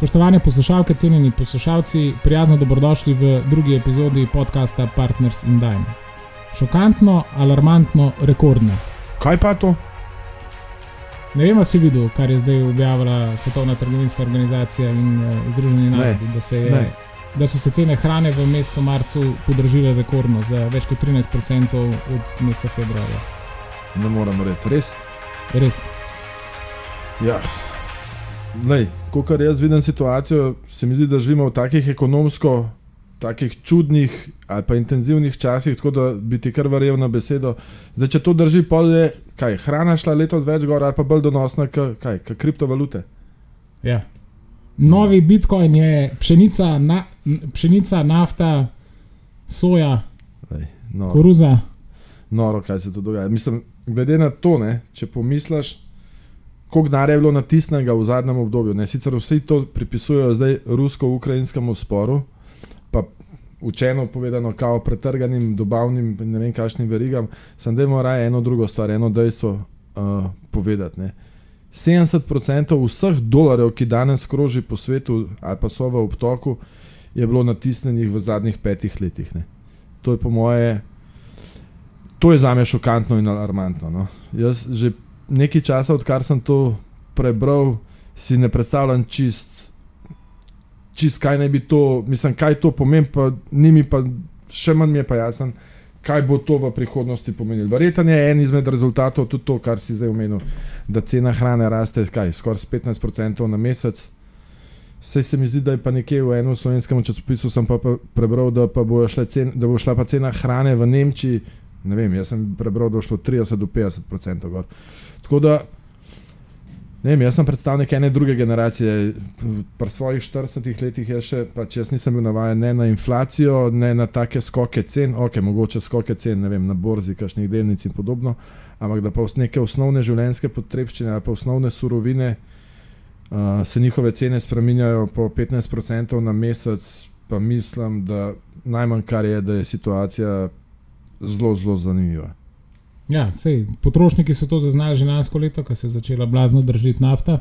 Spoštovane poslušalke, cenjeni poslušalci, prijazno dobrodošli v drugi epizodi podcasta Partners in Dime. Šokantno, alarmantno, rekordno. Kaj pa to? Ne vem, ali si videl, kar je zdaj objavila Svetovna trgovinska organizacija in uh, Združeni narodi, da, se je, Ne. da so se cene hrane v mesecu marcu podražile rekordno za več kot 13% od meseca februarja. Ne moremo reči, res. Res. Ja. Lej, ko kar jaz vidim situacijo, se mi zdi, da živimo v takih ekonomsko, takih čudnih ali pa intenzivnih časih, tako da bi ti kar verjel na besedo. Da če to drži, pol je, kaj, hrana šla letos več gor ali pa bolj donosna, k, kaj, k kriptovalute. Ja. Novi bitcoin je pšenica, na, pšenica nafta, soja, Lej, no, koruza. noro, kaj se tu dogaja. Mislim, glede na to, ne, če pomisliš, koliko denarja je bilo natisnjenega v zadnjem obdobju. Ne, sicer vsi to pripisujejo zdaj rusko-ukrajinskemu sporu, pa učeno povedano, kao pretrganim dobavnim, ne vem, kakšnim verigam, sem da mora eno drugo stvar, eno dejstvo uh, povedati. Ne. 70% vseh dolarjev, ki danes kroži po svetu ali pa so v obtoku, je bilo natisnjenih v zadnjih petih letih. Ne. To je po moje, to je za me šokantno in alarmantno. No. Jaz že nekaj časa, odkar sem to prebral, si ne predstavljam čist, čist kaj naj bi to, mislim, kaj to pomeni, pa ni mi pa, še manj je pa jasen, kaj bo to v prihodnosti pomenilo. Verjetno je en izmed rezultatov tudi to, kar si zdaj omenil, da cena hrane raste kaj, skoraj s 15% na mesec. Sej se mi zdi, da je pa nekje v enem slovenskem časopisu sem pa, pa prebral, da, pa bo šla cen, da bo šla pa cena hrane v Nemčiji. Ne vem, jaz sem prebral, da bo šlo 30 do 50% gor. Tako da, ne vem, jaz sem predstavnik ene druge generacije. Pri svojih 40 letih je še, pač jaz nisem bil navaden ne na inflacijo, ne na take skoke cen, ok, mogoče skoke cen, ne vem, na borzi, kakšnih delnic in podobno, ampak da pa os- neke osnovne življenjske potrebščine pa osnovne surovine. Uh, se njihove cene spreminjajo po 15% na mesec, pa mislim, da najmanj kar je, da je situacija zelo, zelo zanimiva. Ja, sej, potrošniki so to zaznali že lansko leto, ko se je začela blazno držati nafta,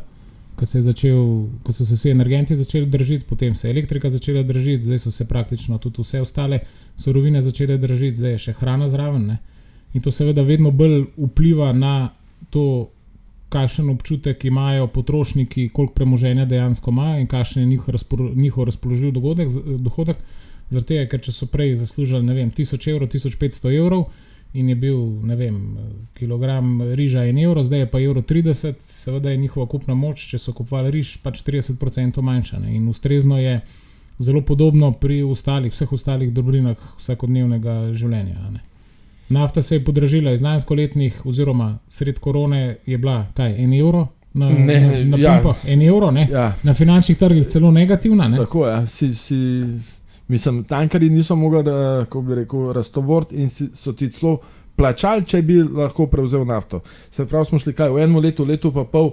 ko, se začel, ko so se vsi energenti začeli držati, potem se je elektrika začela držati, zdaj so se praktično tudi vse ostale surovine začele držati, zdaj je še hrana zraven. Ne? In to seveda vedno bolj vpliva na to, kakšen občutek imajo potrošniki, koliko premoženja dejansko imajo in kakšen je njihov, razporo, njihov razpoložljiv dogodek, dohodek. Zaradi tega, ker če so prej zaslužili ne vem, 1000 evrov, 1500 evrov in je bil ne vem, kilogram riža 1 evro, zdaj je pa evro 30, seveda je njihova kupna moč, če so kupovali riž, pač 30% manjša. Ne? In ustrezno je zelo podobno pri ostalih, vseh ostalih dobrinah vsakodnevnega življenja. ne. Nafta se je podražila iz lanskoletnih, oziroma sred korone je bila kaj, 1 evro na, Ne, na, na ja. pumpah, 1 evro, ne? Ja, na finančnih trgih celo negativna. Ne? tako je. Si, si, mislim, tankari niso mogli, da, kako bi rekel, raztovort in so ti celo plačali, če bi lahko prevzel nafto. Se pravi, smo šli kaj v enem letu, letu pa pol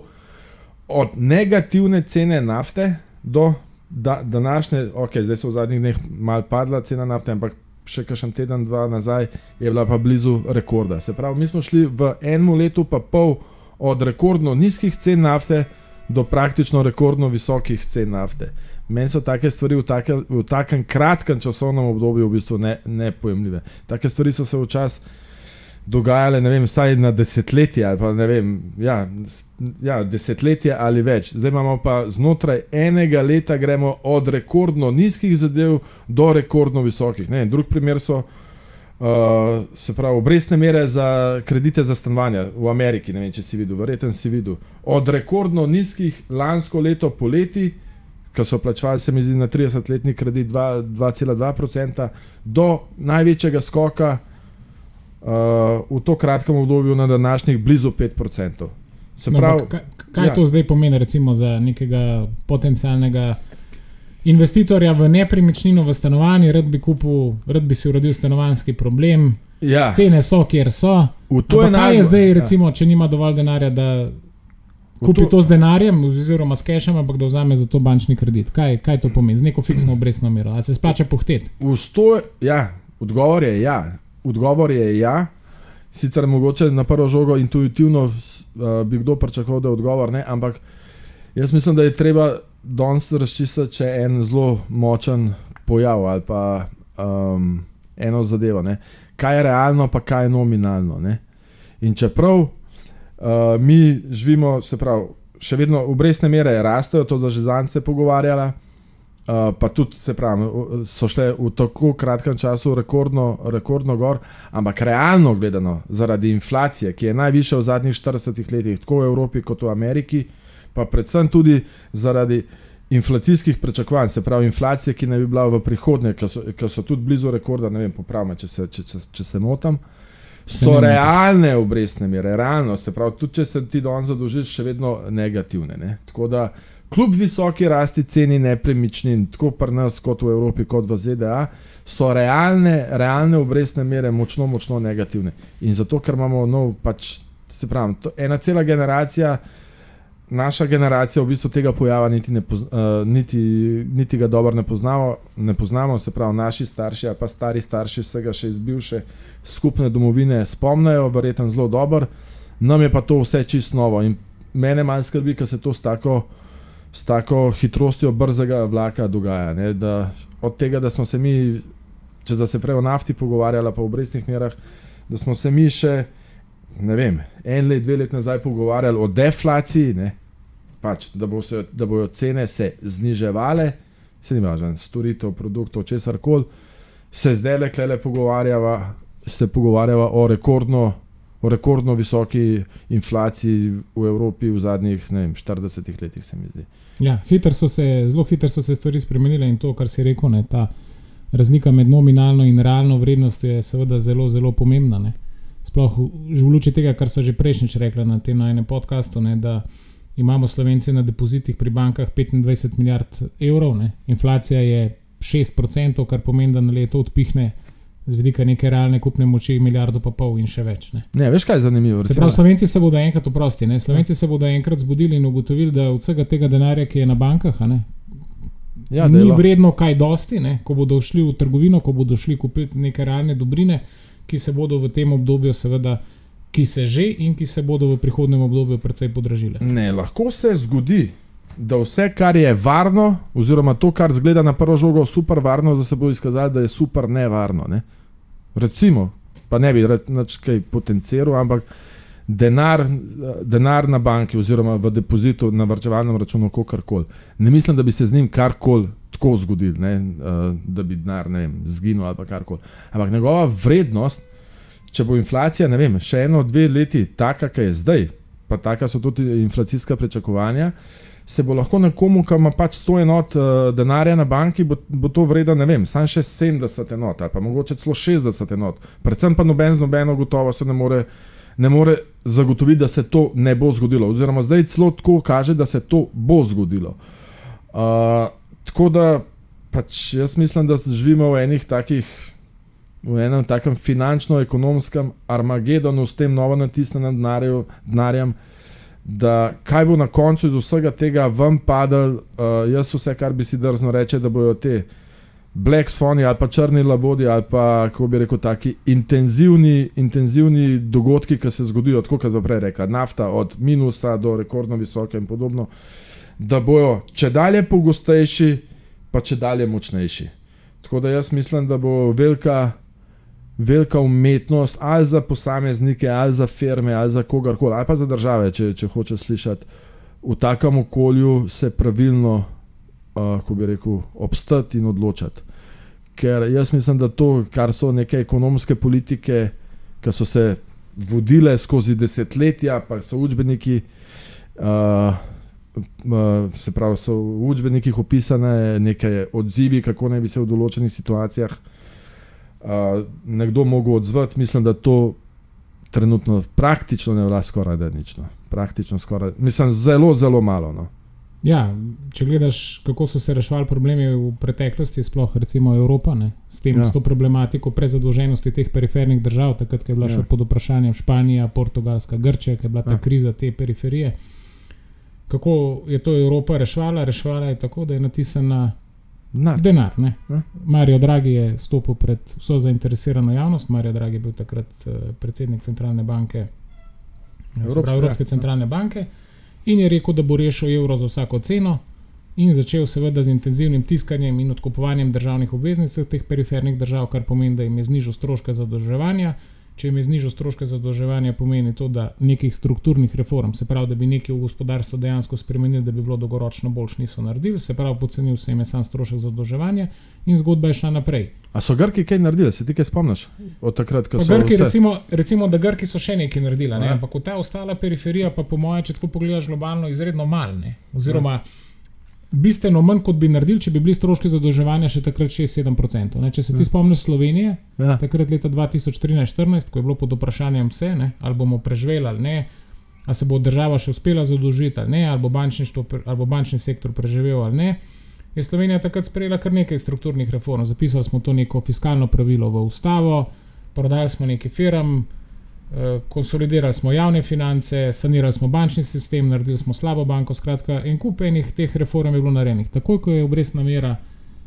od negativne cene nafte do da, današnje, ok, zdaj so v zadnjih dneh mal padla cena nafte, ampak še kakšen teden, dva nazaj je bila pa blizu rekorda. Se pravi, mi smo šli v enem letu pa pol od rekordno nizkih cen nafte do praktično rekordno visokih cen nafte. Meni so take stvari v, take, v takem kratkem časovnem obdobju v bistvu ne, nepojemljive. Take stvari so se včasih dogajale, ne vem, vsaj na desetletje ali pa ne vem, ja, ja, desetletje ali več. Zdaj imamo pa znotraj enega leta gremo od rekordno nizkih zadev do rekordno visokih. Ne, drug primer so. Uh, se pravi, obrestne mere za kredite za stanovanja v Ameriki, ne vem, če si videl, verjeten si videl. Od rekordno nizkih lansko leto poleti, ki so plačevali, se mi zdi, na 30-letni kredit dva- 2,2%, do največjega skoka uh, v to kratkem obdobju na današnjih blizu 5%. Se No, pravi, ampak kaj, kaj ja. to zdaj pomeni, recimo, za nekega potencialnega investitorja v nepremičnino, v stanovanje, rad bi kupil, rad bi si uredil stanovanjski problem, ja, cene so, kjer so. to je Ampak kaj je najbolj- zdaj, ja. recimo, če nima dovolj denarja, da kupi to- to z denarjem, oziroma s kešem, ampak da vzame za to bančni kredit? Kaj, kaj to pomeni, z neko fiksno obrestno mero? Ali se splača pohtet? V sto, ja, odgovor je ja. Odgovor je ja. Sicer mogoče na prvo žogo intuitivno uh, bi kdo pričakoval, da je odgovor ne, ampak Jaz mislim, da je treba danes razčistiti še en zelo močen pojav ali pa um, eno zadevo. Ne? Kaj je realno, pa kaj je nominalno. Ne? In čeprav uh, mi živimo, se pravi, še vedno obrestne mere rastejo, to za žezance pogovarjala. Uh, pa tudi, se pravi, so šle v tako kratkem času rekordno, rekordno gor, ampak realno gledano, zaradi inflacije, ki je najvišja v zadnjih 40 letih, tako v Evropi kot v Ameriki, pa predvsem tudi zaradi inflacijskih pričakovanj, se pravi, inflacije, ki naj bi bila v prihodnje, ki so, ki so tudi blizu rekorda, ne vem, popravim, če se, če, če, če se motim. So realne obrestne mere, realno, se pravi, tudi če se ti danes zadolžiš, še vedno negativne. Ne? Tako da, kljub visoki rasti ceni nepremičnin, tako pri nas, kot v Evropi, kot v ZDA, so realne, realne obrestne mere močno, močno negativne. In zato, ker imamo nov, pač, se pravi, to, ena cela generacija naša generacija v bistvu tega pojava niti, ne pozna, uh, niti, niti ga dobro ne poznamo, ne poznamo, se pravi, naši starši ali pa stari starši vsega še iz bivše skupne domovine spomnijo, verjetno zelo dobro, nam je pa to vse čist novo in mene malo skrbi, ker se to s tako, s tako hitrostjo brzega vlaka dogaja. Ne, da, od tega, da smo se mi, če da se prej o nafti pogovarjali, pa o obrestnih merah, da smo se mi še ne vem, en let, dve let nazaj pogovarjali o deflaciji, ne, pač, da, bo se, da bojo cene se zniževale, se ni važno, storitev, produktov, česar koli, se zdaj le klele pogovarjava, se pogovarjava o rekordno. O rekordno visoki inflaciji v Evropi v zadnjih vem, 40 letih, se mi zdi. Ja, hitro so se, zelo hitro so se stvari spremenile in to, kar si rekel, ne, ta razlika med nominalno in realno vrednostjo je seveda zelo, zelo pomembna. Ne sploh v luči tega, kar so že prejšnjič rekli na tem enem podkastu, ne, da imamo Slovenci na depozitih pri bankah 25 milijard evrov, ne. inflacija je 6%, kar pomeni, da na leto odpihne. Z vidika neke realne kupne moči, milijardo pa pol in še več. Ne, ne veš, kaj je zanimivo? Se pravi, Slovenci se bodo enkrat oprosti, ne? Slovenci se bodo enkrat zbudili in ugotovili, da od vsega tega denarja, ki je na bankah, ne, ja, ni vredno kaj dosti, ne? ko bodo šli v trgovino, ko bodo šli kupiti neke realne dobrine, ki se bodo v tem obdobju, seveda, ki se že in ki se bodo v prihodnem obdobju precej podražile. Ne, lahko se zgodi, da vse, kar je varno, oziroma to, kar zgleda na prvo žogo super varno, da se bo izkazalo, da je super nevarno. Ne? Recimo, pa ne bi reč kaj potenciral, ampak. Denar, denar na banki, oziroma v depozitu na vrčevalnem računu, kako koli. Ne mislim, da bi se z njim karkoli tako zgodilo, uh, da bi denar zginil ali karkoli. Ampak njegova vrednost, če bo inflacija, ne vem, še eno, dve leti, taka, ki je zdaj, pa taka so tudi inflacijska pričakovanja, se bo lahko nekomu, ki ima pač 100 enot uh, denarja na banki, bo, bo to vredno, ne vem, samo še 70 enot ali pa mogoče celo 60 enot. Predvsem pa noben z nobeno gotovost ne more. Ne more zagotoviti, da se to ne bo zgodilo. Oziroma, zdaj celo tako kaže, da se to bo zgodilo. Uh, Tako da pač jaz mislim, da živimo v enih takih. V enem takem finančno-ekonomskem armagedonu s tem novo natisnjenim denarjem, da kaj bo na koncu iz vsega tega vam padal, uh, jaz vse, kar bi si drzno reče, da bojo te black swani ali pa črni labodi ali pa, kako bi rekel, taki intenzivni, intenzivni dogodki, ki se zgodijo, tako kot sem prej rekel, nafta od minusa do rekordno visoke in podobno. Da bojo če dalje pogostejši, pa če dalje močnejši. Tako da jaz mislim, da bo velika, velika umetnost ali za posameznike, ali za firme, ali za kogarkoli, ali pa za države, če, če hoče slišati, v takem okolju se pravilno, uh, ko bi rekel, obstati in odločati. Ker jaz mislim, da to, kar so neke ekonomske politike, ki so se vodile skozi desetletja, pa so učbeniki. Uh, se pravi, so v učbenikih opisane neke odzivi, kako naj bi se v določenih situacijah uh, nekdo mogel odzvati. Mislim, da to trenutno praktično ne vlada skoraj da nič. No. Praktično skoraj, mislim, zelo, zelo malo. No. Ja, če gledaš, kako so se reševali problemi v preteklosti, sploh recimo Evropa, ne, s tem, ja. s to problematiko prezadolženosti teh perifernih držav, takrat, ko je bila ja. še pod vprašanjem Španija, Portugalska, Grčija, ko je bila ta ja. kriza te periferije kako je to Evropa reševala. Reševala je tako, da je natisnjena na denar. Ja. Marijo Dragi je stopil pred vso zainteresirano javnost. Marijo Dragi je bil takrat uh, predsednik centralne banke, Evropske, pravi, Evropske ja. centralne banke. In je rekel, da bo rešil evro za vsako ceno. In začel seveda z intenzivnim tiskanjem in odkupovanjem državnih obveznic teh perifernih držav, kar pomeni, da jim je znižal stroške zadolževanja. Če je znižal stroške zadolževanja, pomeni to, da nekih strukturnih reform, se pravi, da bi nekaj v gospodarstvu dejansko spremenili, da bi bilo dolgoročno boljše, niso naredili, se pravi, pocenil se jim je sam strošek zadolževanja in zgodba je šla naprej. A so Grki kaj naredili, se ti kaj spomniš od takrat, ko so Grki, vse... recimo, recimo, da Grki so še nekaj naredili, ne? Ampak ta ostala periferija, pa po mojem, če tako pogledaš globalno, izredno malne. Oziroma, ja. Bistveno manj, kot bi naredili, če bi bili stroški zadolževanja še takrat 6-7%. Ne? Če se ti Ja. spomniš Slovenije, Ja. takrat leta 2013-2014, ko je bilo pod vprašanjem vse, ne? ali bomo preživeli ali ne, ali se bo država še uspela zadolžiti ali ne, ali bo, ali bo bančni sektor preživel ali ne. Je Slovenija takrat sprejela kar nekaj strukturnih reform. Zapisali smo to neko fiskalno pravilo v ustavo, prodali smo nekaj firm, konsolidirali smo javne finance, sanirali smo bančni sistem, naredili smo slabo banko. Skratka, en kup enih teh reform je bilo narejenih. Takoj, ko je obrestna mera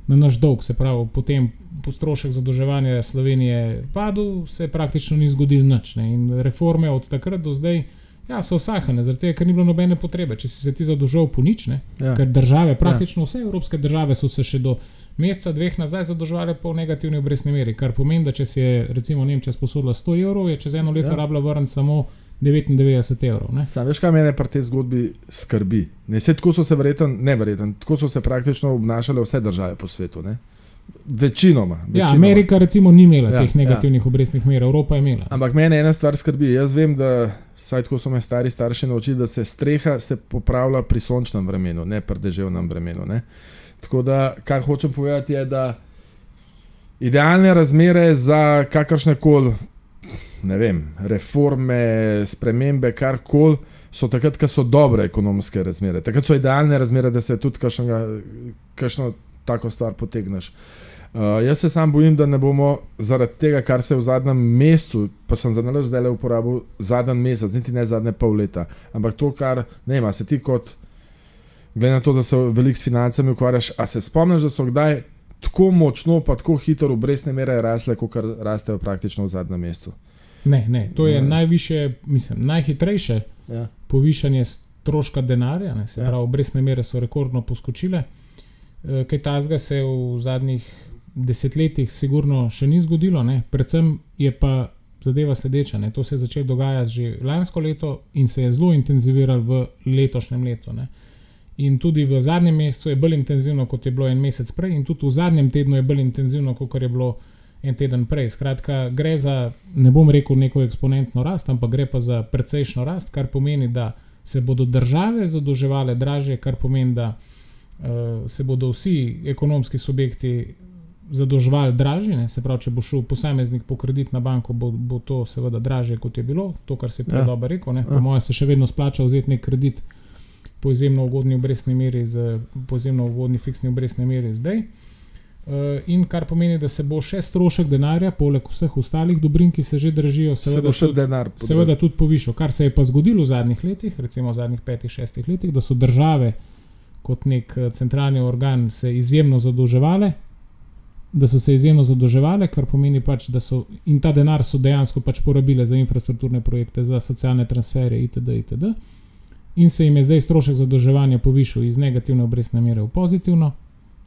na naš dolg, se pravi, potem po strošek zadolževanja Slovenije padel, se praktično ni zgodil nič. Ne. In reforme od takrat do zdaj. Ja, so usahane, zaradi tega, ker ni bilo nobene potrebe. Če si se ti zadolžil po nič, ne, Ja. ker države, praktično vse evropske države so se še do meseca, dveh nazaj zadolževale po negativni obrestni meri, kar pomeni, da če si je recimo Nemčija sposodila 100 evrov, je čez eno leto Ja. ja. rabila vrniti samo 99 evrov. Ne? Sam veš, kaj mene pri tej zgodbi skrbi. Ne, se, tako so se verjetno, ne verjetno, tako so se praktično obnašale vse države po svetu. Ne? Večinoma. Ja, večinoma. Amerika recimo ni imela Ja, ja, teh negativnih ja. obrestnih mer, Evropa je imela. Ampak mene ena stvar skrbi. Jaz vem, da vsaj tako so me stari starši naučili, da se streha se popravlja pri sončnem vremenu, ne pri deževnem vremenu. Ne? Tako da, kar hočem povedati, je, da idealne razmere za kakršne koli, reforme, spremembe, karkoli, so takrat, ko so dobre ekonomske razmere. Takrat so idealne razmere, da se tudi kakšno tako stvar potegneš. Uh, jaz se sam bojim, da ne bomo zaradi tega, kar se je v zadnjem mesecu, pa sem za nalož zdaj le uporabil zadnji mesec, niti ne zadnje pol leta, ampak to, kar ne ima, se ti kot, glede na to, da se veliko s financami ukvarjaš, a se spomniš, da so kdaj tako močno, pa tako hitro obrestne mere rasle, kot rastejo praktično v zadnjem mesecu. Ne, ne, to je Ne. najviše, mislim, najhitrejše Ja. povišanje stroška denarja, ne, se Ja. ja. pravi, obrestne mere so rekordno poskočile. Eh, Kaj tazga se v zadnjih desetletjih sigurno še ni zgodilo, ne. predvsem je pa zadeva sledeča. Ne. To se je začelo dogajati že lansko leto in se je zelo intenziviralo v letošnjem letu. Ne. In tudi v zadnjem mesecu je bolj intenzivno, kot je bilo en mesec prej, in tudi v zadnjem tednu je bolj intenzivno, kot je bilo en teden prej. Skratka, gre za, ne bom rekel, neko eksponentno rast, ampak gre pa za precejšno rast, kar pomeni, da se bodo države zadolževale draže, kar pomeni, da uh, se bodo vsi ekonomski subjekti zadolževali dražje. Ne? Se pravi, če bo šel posameznik po kredit na banko, bo, bo to seveda dražje, kot je bilo, to, kar si prej Ja. dobro rekel. Ne? Po Ja. mojem se še vedno splača vzeti nek kredit po izjemno ugodni obrestni meri, z, po izjemno ugodni fiksni obrestni meri zdaj. Uh, in kar pomeni, da se bo še strošek denarja, poleg vseh ostalih dobrin, ki se že držijo, Se seveda, še tudi, seveda tudi povišal. Kar se je pa zgodilo v zadnjih letih, recimo v zadnjih petih, šestih letih, da so države kot nek eh, centralni organ se izjemno zadolževale. Da so se izjemno zadolževale, kar pomeni pač, da so in ta denar so dejansko pač porabile za infrastrukturne projekte, za socialne transfere, itd. itd. In se jim je zdaj strošek zadolževanja povišal iz negativne obrestne mere v pozitivno,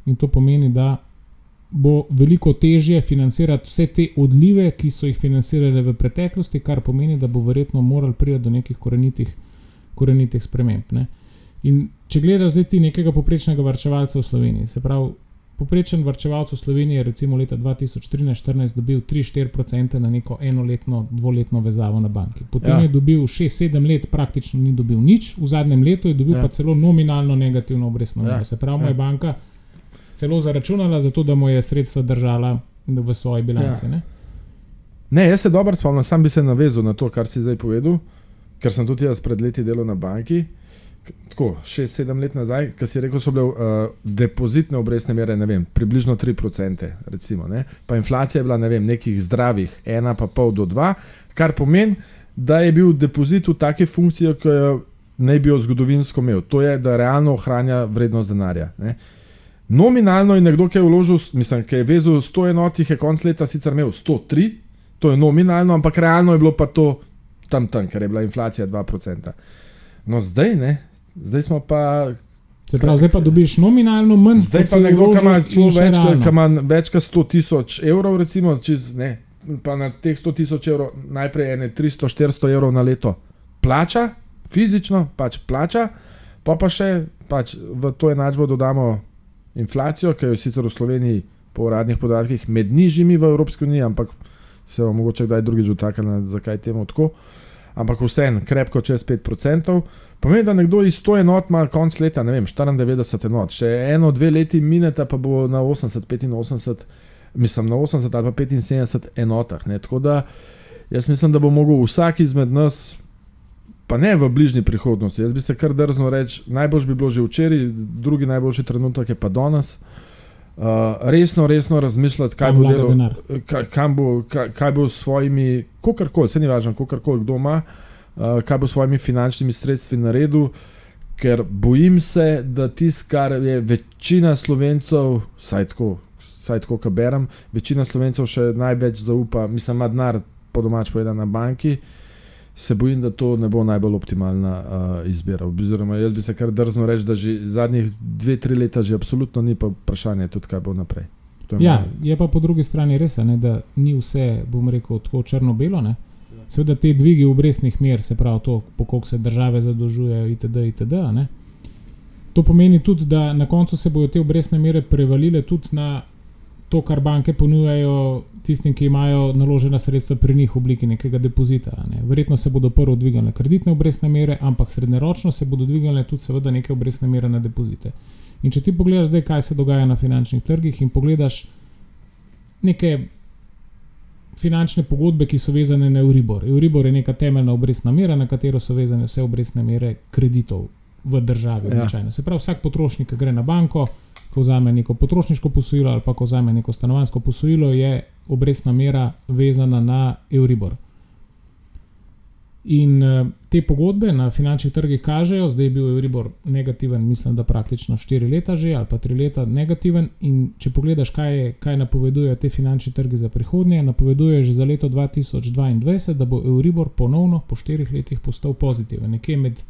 in to pomeni, da bo veliko težje financirati vse te odlive, ki so jih financirale v preteklosti, kar pomeni, da bo verjetno moral priti do nekih korenitih, korenitih sprememb. Ne. In če gledaš zdaj ti nekega poprečnega varčevalca v Sloveniji, se pravi, poprečen varčevalec v Sloveniji je recimo leta 2013-2014 dobil 3-4% na neko enoletno, dvoletno vezavo na banki. Potem Ja. ja. je dobil 6-7 let, praktično ni dobil nič, v zadnjem letu je dobil Ja. ja. pa celo nominalno negativno obrestno mero. Ja. Ja. Se pravi, mu Ja. je banka celo zaračunala, zato da mu je sredstva držala v svoji bilanci. Ja. Ja. Ne, jaz se dobro spomnim, sam bi se navezal na to, kar si zdaj povedal, ker sem tudi jaz pred leti delal na banki. Tako, 6-7 let nazaj, ki si rekel, so bile uh, depozitne obrestne mere, ne vem, približno 3%, recimo, ne? pa inflacija je bila, ne vem, nekih zdravih 1,5 do 2, kar pomeni, da je bil depozit v taki funkciji, ki jo naj bi jo zgodovinsko imel. To je, da realno ohranja vrednost denarja. Ne? Nominalno je nekdo, ki je vložil, mislim, ki je vezal 100 enot, je konc leta sicer imel 103, to je nominalno, ampak realno je bilo pa to tam tam, ker je bila inflacija 2%. No zdaj, ne, Zdaj smo pa. Se pravi, zdaj pa dobiš nominalno manj, Zdaj kot pa si nekdo, ki vložil ima in celo še več, realno. ki ima več kot 100 tisoč evrov, recimo, čez, ne, pa na teh 100 tisoč evrov najprej ene 300-400 evrov na leto plača, fizično pač plača, pa pa še pač v to enačbo dodamo inflacijo, ki je sicer v Sloveniji po uradnih podatkih med nižjimi v Evropski uniji, ampak se bo mogoče kdaj drugič dotaknili, zakaj temu tako. Ampak vseeno, krepko čez 5%. Pomeni, da nekdo iz 100 enot ima konc leta, ne vem, 94 enot, še eno, dve leti mineta, pa bo na 80, 85, mislim na 80 ali pa 75 enotah. Ne? Tako da jaz mislim, da bo mogel vsak izmed nas, pa ne v bližnji prihodnosti, jaz bi se kar drzno reči, najboljš bi bilo že včeraj, drugi najboljši trenutek je pa danes. Uh, resno, resno razmišljati, kaj Kam bo denar. kaj, kam bo, kaj, kaj bo s svojimi, kakorkoli, se ni važno, kakorkoli kdo ima, uh, kaj bo s svojimi finančnimi sredstvi naredil, ker bojim se, da tisto, kar je večina slovencev, vsaj tako, vsaj tako, kar berem, večina slovencev še največ zaupa, mislim, ima denar po domač povedano na banki. Se bojim, da to ne bo najbolj optimalna uh, izbira. Oziroma, jaz bi se kar drzno reči, da že zadnjih dve, tri leta že absolutno ni pa vprašanje, tudi kaj bo naprej. To je Ja, moje- je pa po drugi strani res, a ne, da ni vse, bom rekel, tako črno-belo. ne. Seveda te dvigi obrestnih mer, se pravi to, po koliko se države zadolžujejo, itd. itd. a ne. To pomeni tudi, da na koncu se bodo te obrestne mere prevalile tudi na to, kar banke ponujajo tistim, ki imajo naložena sredstva pri njih v obliki nekega depozita. Ne. Verjetno se bodo prvo dvigale kreditne obrestne mere, ampak srednjeročno se bodo dvigale tudi seveda neke obrestne mere na depozite. In če ti pogledaš zdaj, kaj se dogaja na finančnih trgih in pogledaš neke finančne pogodbe, ki so vezane na Euribor. Euribor je neka temeljna obrestna mera, na katero so vezane vse obrestne mere kreditov v državi. Ja. Ja. Se pravi, vsak potrošnik, ki gre na banko, ko vzame neko potrošniško posojilo ali pa ko vzame neko stanovansko posojilo, je obrestna mera vezana na Euribor. In eh, te pogodbe na finančnih trgih kažejo, zdaj je bil Euribor negativen, mislim, da praktično 4 leta že ali pa 3 leta negativen. In če pogledaš, kaj, je, kaj napovedujejo te finančni trgi za prihodnje, napovedujejo že za leto 2022, da bo Euribor ponovno po 4 letih postal pozitiven. Nekje med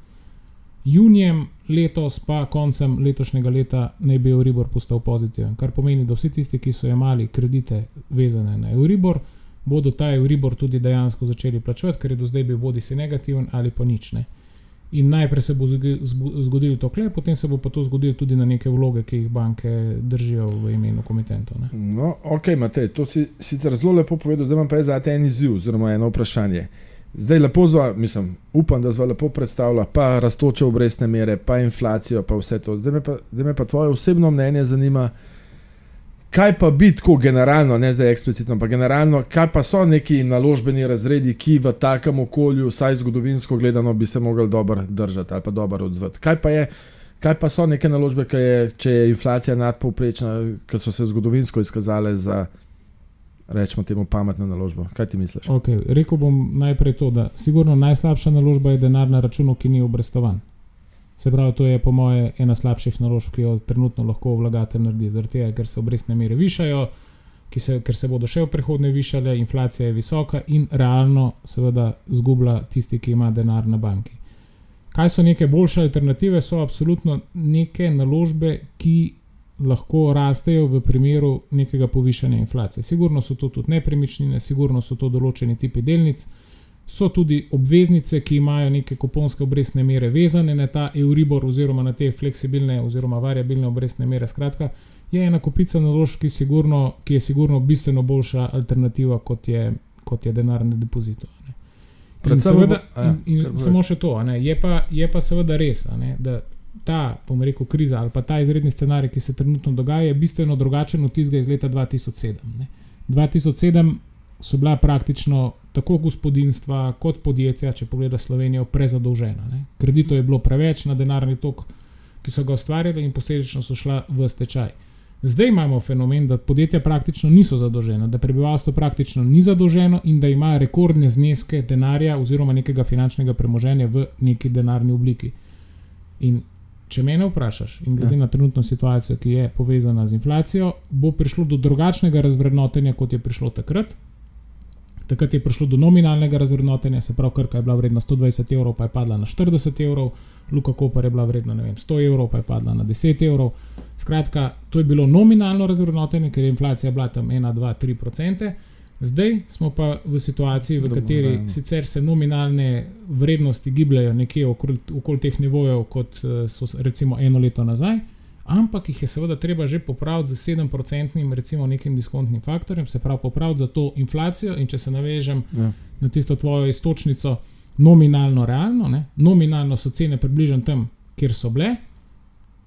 junijem letos pa koncem letošnjega leta naj bi Euribor postal pozitiven. Kar pomeni, da vsi tisti, ki so imeli kredite vezane na Euribor, bodo ta Euribor tudi dejansko začeli plačevati, ker je do zdaj bil bodi si negativen ali pa nič. Ne. In najprej se bo zgodilo to kle, potem se bo pa to zgodilo tudi na neke vloge, ki jih banke držijo v imenu komitentov. Ne. No, ok, Matej, to si sicer zelo lepo povedal, zdaj imam pa jaz zate en izziv, oziroma eno vprašanje. Zdaj lepo zva, mislim, upam, da zva lepo predstavlja, pa rastoče obrestne mere, pa inflacijo, pa vse to. Zdaj me pa, zdaj me pa tvoje osebno mnenje zanima, kaj pa bi tako generalno, ne zdaj eksplicitno, pa generalno, kaj pa so neki naložbeni razredi, ki v takem okolju, vsaj zgodovinsko gledano, bi se mogli dobro držati ali pa dobro odzvati. Kaj pa je? Kaj pa so neke naložbe, je, če je inflacija nadpovprečna, ki so se zgodovinsko izkazale za, rečemo temu, pametno naložbo? Kaj ti misliš? Okay, rekel bom najprej to, da sigurno najslabša naložba je denar na računu, ki ni obrestovan. Se pravi, to je po moje ena slabših naložb, ki jo trenutno lahko vlagatelj naredi, zaradi tega, ker se obrestne mere višajo, se, ker se bodo še v prihodnje višale, inflacija je visoka in realno, seveda, zgublja tisti, ki ima denar na banki. Kaj so neke boljše alternative? So absolutno neke naložbe, ki lahko rastejo v primeru nekega povišanja inflacije. Sigurno so to tudi nepremičnine, sigurno so to določeni tipi delnic, so tudi obveznice, ki imajo neke kuponske obrestne mere vezane na ta Euribor oziroma na te fleksibilne oziroma variabilne obrestne mere. Skratka, je ena kupica naložb, ki, sigurno, ki je sigurno bistveno boljša alternativa kot je, kot je denar na depozitu. Predvsem seveda, bo- a ja, in, in samo še to, ne, je, pa, je pa seveda res, ne, da ta, bom rekel, kriza ali pa ta izredni scenarij, ki se trenutno dogaja, je bistveno drugačen od tistega iz leta 2007. Ne. 2007 so bila praktično tako gospodinstva kot podjetja, če pogleda Slovenijo, prezadolžena. Ne. Kreditov je bilo preveč na denarni tok, ki so ga ustvarjali, in posledično so šla v stečaj. Zdaj imamo fenomen, da podjetja praktično niso zadolžena, da prebivalstvo praktično ni zadolženo in da ima rekordne zneske denarja oziroma nekega finančnega premoženja v neki denarni obliki. In če me vprašaš, in glede Ja. na trenutno situacijo, ki je povezana z inflacijo, bo prišlo do drugačnega razvrednotenja, kot je prišlo takrat. Takrat je prišlo do nominalnega razvrednotenja, se pravi, Krka je bila vredna 120 evrov, pa je padla na 40 evrov, Luka Koper je bila vredna vem, 100 evrov, pa je padla na 10 evrov. Skratka, to je bilo nominalno razvrednotenje, ker je inflacija bila tam 1, 2, 3 procente. Zdaj smo pa v situaciji, v kateri Dolgoročno. sicer se nominalne vrednosti gibljajo nekje okoli, okoli teh nivojev, kot eh, so recimo eno leto nazaj, ampak jih je seveda treba že popraviti z 7-procentnim, recimo nekim diskontnim faktorjem, se pravi popraviti za to inflacijo. In če se navežem Ja. na tisto tvojo istočnico, nominalno, realno, ne? nominalno so cene približno tam, kjer so bile,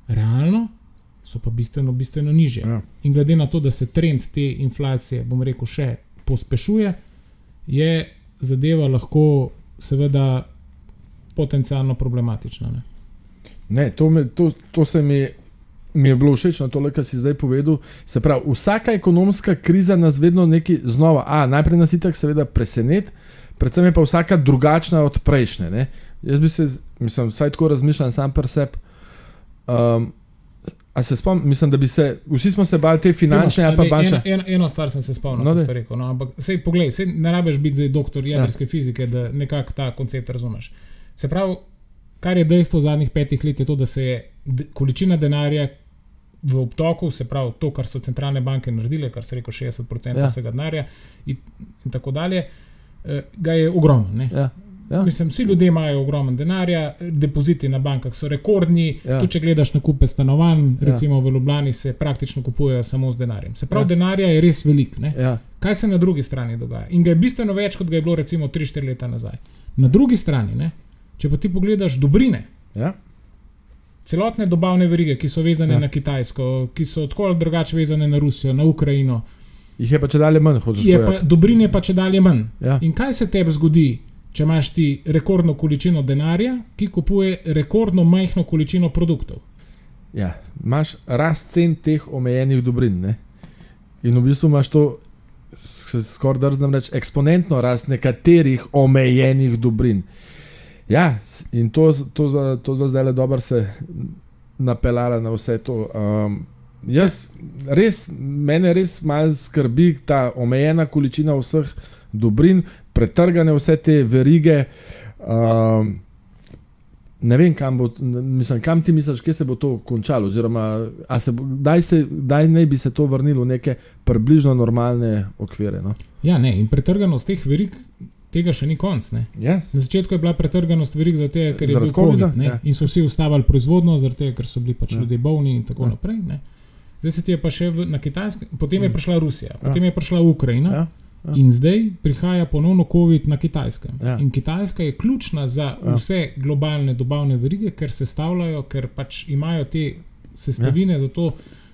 realno so pa bistveno, bistveno nižje. Ja. In glede na to, da se trend te inflacije, bom rekel, še pospešuje, je zadeva lahko, seveda, potencialno problematična. Ne? Ne, to, me, to, to se mi, mi je bilo všeč na to, kar si zdaj povedal. Se pravi, vsaka ekonomska kriza nas vedno nekaj znova, a najprej nas itak seveda preseneti, predvsem je pa vsaka drugačna od prejšnje. Ne? Jaz bi se, mislim, vsaj tako razmišljam, sam per sebi. Um, a se spomnim, mislim, da bi se, vsi smo se bali te finančne ali pa Ne, bančne. Eno, eno, eno stvar sem se spomnil, No, da rekel. No, ampak sej, poglej, sej ne rabiš biti zdaj doktor jedrske ja. fizike, da nekako ta koncept razumeš. Se pravi, kar je dejstvo v zadnjih petih let, je to, da se je količina denarja v obtoku, se pravi to, kar so centralne banke naredile, kar se reko 60% Ja. ja. vsega denarja in, in tako dalje, eh, ga je ogromno. ne. Ja, ja. Mislim, vsi ljudje imajo ogromno denarja, depoziti na bankah so rekordni. Ja. Ja. Tudi, če gledaš na kupe stanovanj, Ja. ja. recimo v Ljubljani, se praktično kupujejo samo z denarjem. Se pravi, Ja. ja. denarja je res velik. Ne? Ja, Kaj se na drugi strani dogaja? In ga je bistveno več, kot ga je bilo recimo 3-4 leta nazaj. Na drugi strani, ne? če pa ti pogledaš dobrine, ja, celotne dobavne verige, ki so vezane Ja. ja. na Kitajsko, ki so tako ali drugače vezane na Rusijo, na Ukrajino, jih je pa če dalje manj, hočeš je pa, povedati. dobrine pa če dalje manj. Ja. In kaj se tebi zgodi, če imaš ti rekordno količino denarja, ki kupuje rekordno majhno količino produktov? Ja, imaš rast cen teh omejenih dobrin. Ne? In v bistvu imaš to, skoraj drznem reči, eksponentno rast nekaterih omejenih dobrin. Ja, in to, to, to za zdaj le dobro se napeljala na vse to. Um, jaz, res, mene res malo skrbi ta omejena količina vseh dobrin, pretrgane vse te verige. Um, Ne vem, kam, bo, mislim, kam ti misliš, kje se bo to končalo, oziroma se bo, kdaj, se, kdaj naj bi se to vrnilo v neke približno normalne okvire. No? Ja, ne, in pretrganost teh verig, tega še ni konc. Ne. Yes. Na začetku je bila pretrganost verig zato, ker je Zaradi bil COVID covida, ne, ja. in so vsi ustavili proizvodnjo, zato ker so bili pač Ja. ja. ljudje bolni in tako Ja. ja. naprej. Ne. Zdaj se ti je pa še v, na Kitajskem, potem je Mm. prišla Rusija, potem je prišla Ukrajina. Ja, Ja. In zdaj prihaja ponovno COVID na Kitajskem. Ja. In Kitajska je ključna za Ja. vse globalne dobavne verige, ker se stavljajo, ker pač imajo te sestavine ja. za to,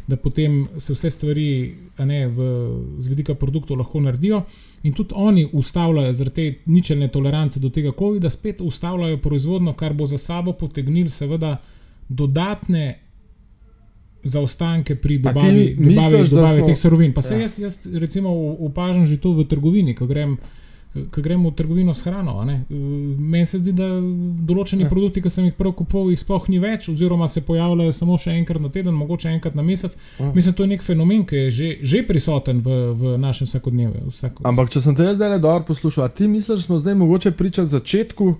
da potem se vse stvari ne, v, z vidika produktov lahko naredijo. In tudi oni ustavljajo, zaradi te ničelne tolerance do tega COVID-a, spet ustavljajo proizvodnjo, kar bo za sabo potegnil seveda dodatne zaostanke pri ti dobavi, misliš, dobavi, dobavi smo- teh surovin. Pa se Ja. ja. jaz, jaz recimo opažam že to v trgovini, ko grem. Ko gremo v trgovino s hrano, meni se zdi, da določeni Ja. produkti, ki sem jih prej kupoval, jih sploh ni več, oziroma se pojavljajo samo še enkrat na teden, mogoče enkrat na mesec. Ja. Mislim, to je nek fenomen, ki je že, že prisoten v, v našem vsakodnevju. Vsako, Ampak, če sem te zdaj dobro poslušal, ti misliš, da smo zdaj mogoče priča začetku?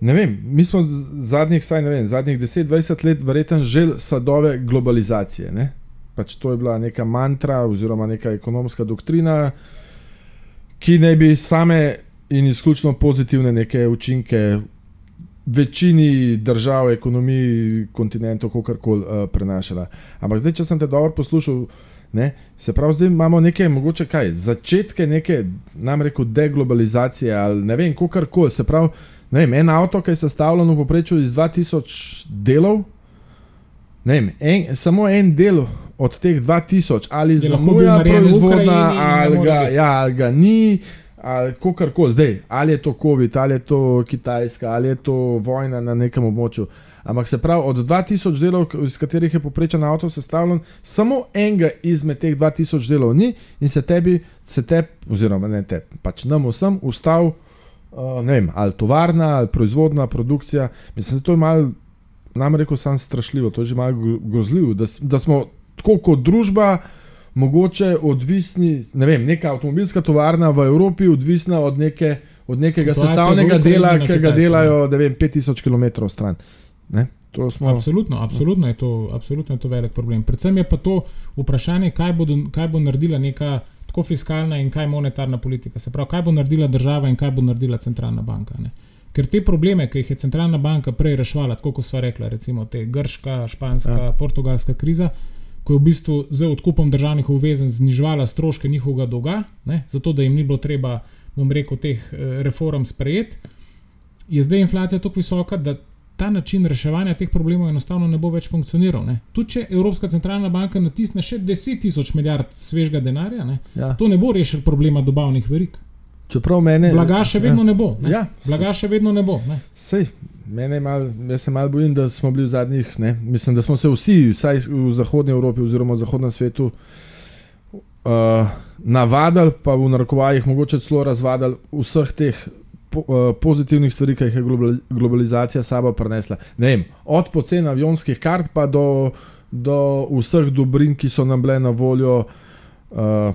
Ne vem, mi smo zadnjih, saj ne vem, zadnjih 10-20 let verjetno že sadove globalizacije. Ne? Pač to je bila neka mantra oziroma neka ekonomska doktrina, ki naj bi same in izključno pozitivne neke učinke večini držav, ekonomij, kontinentov, kako koli uh, prenašala. Ampak zdaj, če sem te dobro poslušal, ne, se pravi, zdaj imamo neke, mogoče kaj, začetke neke, nam reko, deglobalizacije ali ne vem, kako koli. Se pravi, ne vem, en avto, ki je sestavljen v povprečju iz 2000 delov, ne vem, en, samo en del od teh 2000 ali zamuja proizvodna, Ukrajini in ne ali ga, ja, ali ga ni. Ali kako koli, zdaj, ali je to COVID, ali je to Kitajska, ali je to vojna na nekem območju. Ampak se pravi, od 2000 delov, iz katerih je poprečen avto sestavljen, samo enega izmed teh 2000 delov ni in se tebi, se tebi, oziroma ne tebi, pač nam vsem ustav, uh, ne vem, ali tovarna, ali proizvodna produkcija. Mislim, da to je malo, nam rekel, sam strašljivo, to je že malo gro- grozljivo, da, da smo tako kot družba mogoče odvisni, ne vem, neka avtomobilska tovarna v Evropi odvisna od, neke, od nekega Situacija sestavnega dela, ki ga delajo, ne vem, 5000 km stran. Ne? Smo. Absolutno, absolutno, je to, absolutno je to velik problem. Predvsem je pa to vprašanje, kaj bo, kaj bo naredila neka tako fiskalna in kaj monetarna politika. Se pravi, kaj bo naredila država in kaj bo naredila centralna banka. Ne? Ker te probleme, ki jih je centralna banka prej reševala, tako kot sva rekla, recimo te grška, španska, Ja. portugalska kriza, ko je v bistvu z odkupom državnih obvezen zniževala stroške njihovega dolga, ne, zato da jim ni bilo treba, bom rekel, teh eh, reform sprejeti, je zdaj inflacija tako visoka, da ta način reševanja teh problemov enostavno ne bo več funkcioniral. Tudi če Evropska centralna banka natisne še 10 tisoč milijard svežega denarja, ne, Ja. to ne bo rešilo problema dobavnih verig. Čeprav mene. Blaga še vedno ne bo. Ne. Ja, Blaga še vedno ne bo. Ne. Sej, mene mal, jaz se malo bojim, da smo bili v zadnjih, ne, mislim, da smo se vsi, vsaj v zahodnji Evropi oziroma v zahodnem svetu, uh, navadili, pa v narekovajih mogoče celo razvadili vseh teh po, uh, pozitivnih stvari, ki jih je globali- globalizacija sabo prinesla. Ne vem, od pocen avionskih kart pa do, do vseh dobrin, ki so nam bile na voljo. Uh,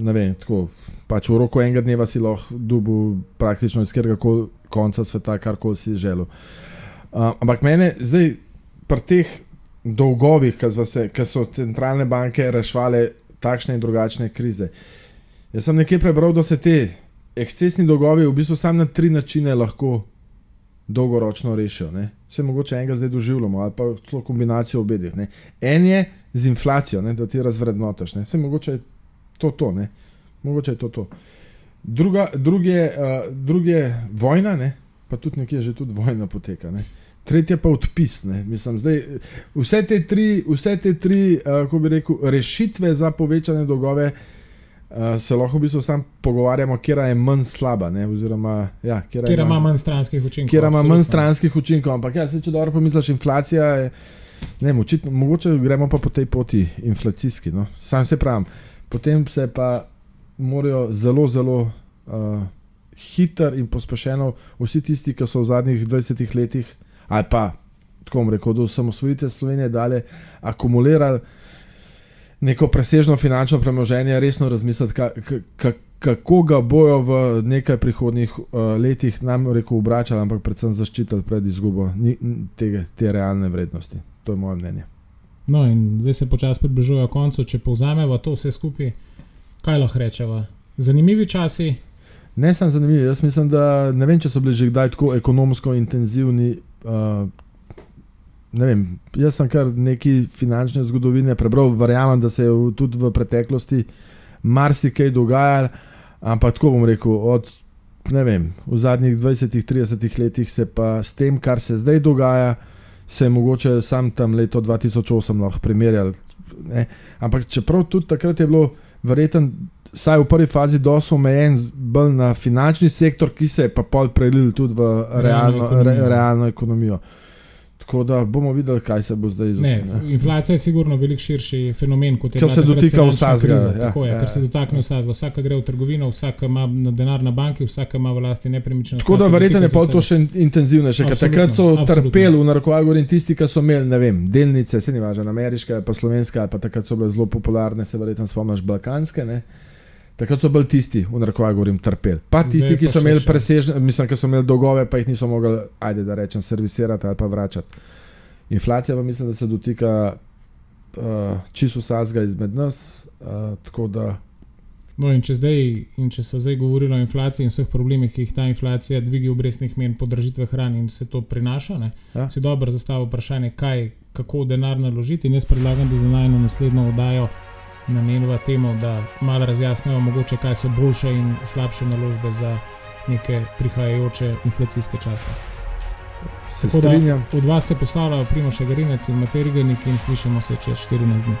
ne vem, tako, pač v roku enega dneva si lahko dubu praktično iz katerega koli konca sveta, karkoli si želel. Uh, ampak mene zdaj pri teh dolgovih, ki so centralne banke reševale takšne in drugačne krize. Jaz sem nekje prebral, da se te ekscesni dolgovi v bistvu samo na tri načine lahko dolgoročno rešijo. Ne? Vse mogoče enega zdaj doživljamo, ali pa celo kombinacijo obedih. Ne? En je z inflacijo, ne? da ti razvrednotiš. ne. Saj mogoče je to to. Ne? Mogoče je to to. Druga, druge, uh, druge vojna, ne? pa tudi nekje že tudi vojna poteka. Ne? Tretje pa odpis. ne. Mislim, zdaj, vse te tri, vse te tri uh, kako bi rekel, rešitve za povečane dolgove uh, se lahko v bistvu sam pogovarjamo, kera je manj slaba. Ne? Oziroma, ja, kera je Kjer ima manj stranskih učinkov. kjer ima manj stranskih učinkov. Ampak, ja, saj, če dobro pomisliš, inflacija je. Ne, vem, očitno, mogoče gremo pa po tej poti inflacijski. No. Sam se pravim, potem se pa morajo zelo, zelo uh, hitro in pospešeno vsi tisti, ki so v zadnjih 20 letih, ali pa tako bom rekel, do osamosvojitve Slovenije dalje, akumulirali neko presežno finančno premoženje, resno razmisliti, ka, ka, ka, kako ga bojo v nekaj prihodnjih uh, letih nam rekel obračali, ampak predvsem zaščitili pred izgubo ni, tega, te realne vrednosti. To je moje mnenje. No, in zdaj se počasi približujejo koncu. Če povzamemo to vse skupaj, kaj lahko rečemo? Zanimivi časi, Ne sem zanimiv, jaz mislim, da ne vem, če so bili že kdaj tako ekonomsko intenzivni. Uh, ne vem, jaz sem kar neki finančne zgodovine prebral, verjamem, da se je v, tudi v preteklosti marsikaj dogajalo, ampak tako bom rekel, od ne vem, v zadnjih 20-30 letih se pa s tem, kar se zdaj dogaja, se je mogoče sam tam leto 2008 lahko primerjal. Ne? Ampak čeprav tudi takrat je bilo verjetno vsaj v prvi fazi dosto omejen bolj na finančni sektor, ki se je pa pol prelil tudi v realno, ekonomijo. re, realno ekonomijo. Tako da bomo videli, kaj se bo zdaj ne, zgodilo. inflacija je sigurno veliko širši fenomen kot je bila se takrat dotika finančna vsakega, kriza. ja, Tako je, ja, ker se ja. dotakne vsakega. Vsak gre v trgovino, vsak ima na denar na banki, vsak ima v lasti nepremičnino. Tako da verjetno je se to vsega. še intenzivnejše, ker takrat so absolutno. trpeli v narekovaju govorim tisti, ki so imeli, ne vem, delnice, se ni važno, ameriške ali pa slovenske, ali pa takrat so bile zelo popularne, se verjetno spomniš, balkanske. Ne? Takrat so bolj tisti, v narekovaju govorim, trpeli. Pa tisti, je ki pa so imeli presežne, mislim, ki so imeli dolgove, pa jih niso mogli, ajde da rečem, servisirati ali pa vračati. Inflacija pa mislim, da se dotika uh, čisto vsakega izmed nas, uh, da No, in če, zdaj, in če so zdaj govorili o inflaciji in vseh problemih, ki jih ta inflacija, dvigi obrestnih men, podražitve hrane in vse to prinaša, ne, Ja. si dobro zastavil vprašanje, kaj, kako denar naložiti. In jaz predlagam, da za najno naslednjo oddajo namenjava temu, da malo razjasnimo, mogoče kaj so boljše in slabše naložbe za neke prihajajoče inflacijske čase. se Tako da- strinjam. Od vas se postavljajo Primoš Garinec in Matej Riganik in slišimo se čez 14 dni.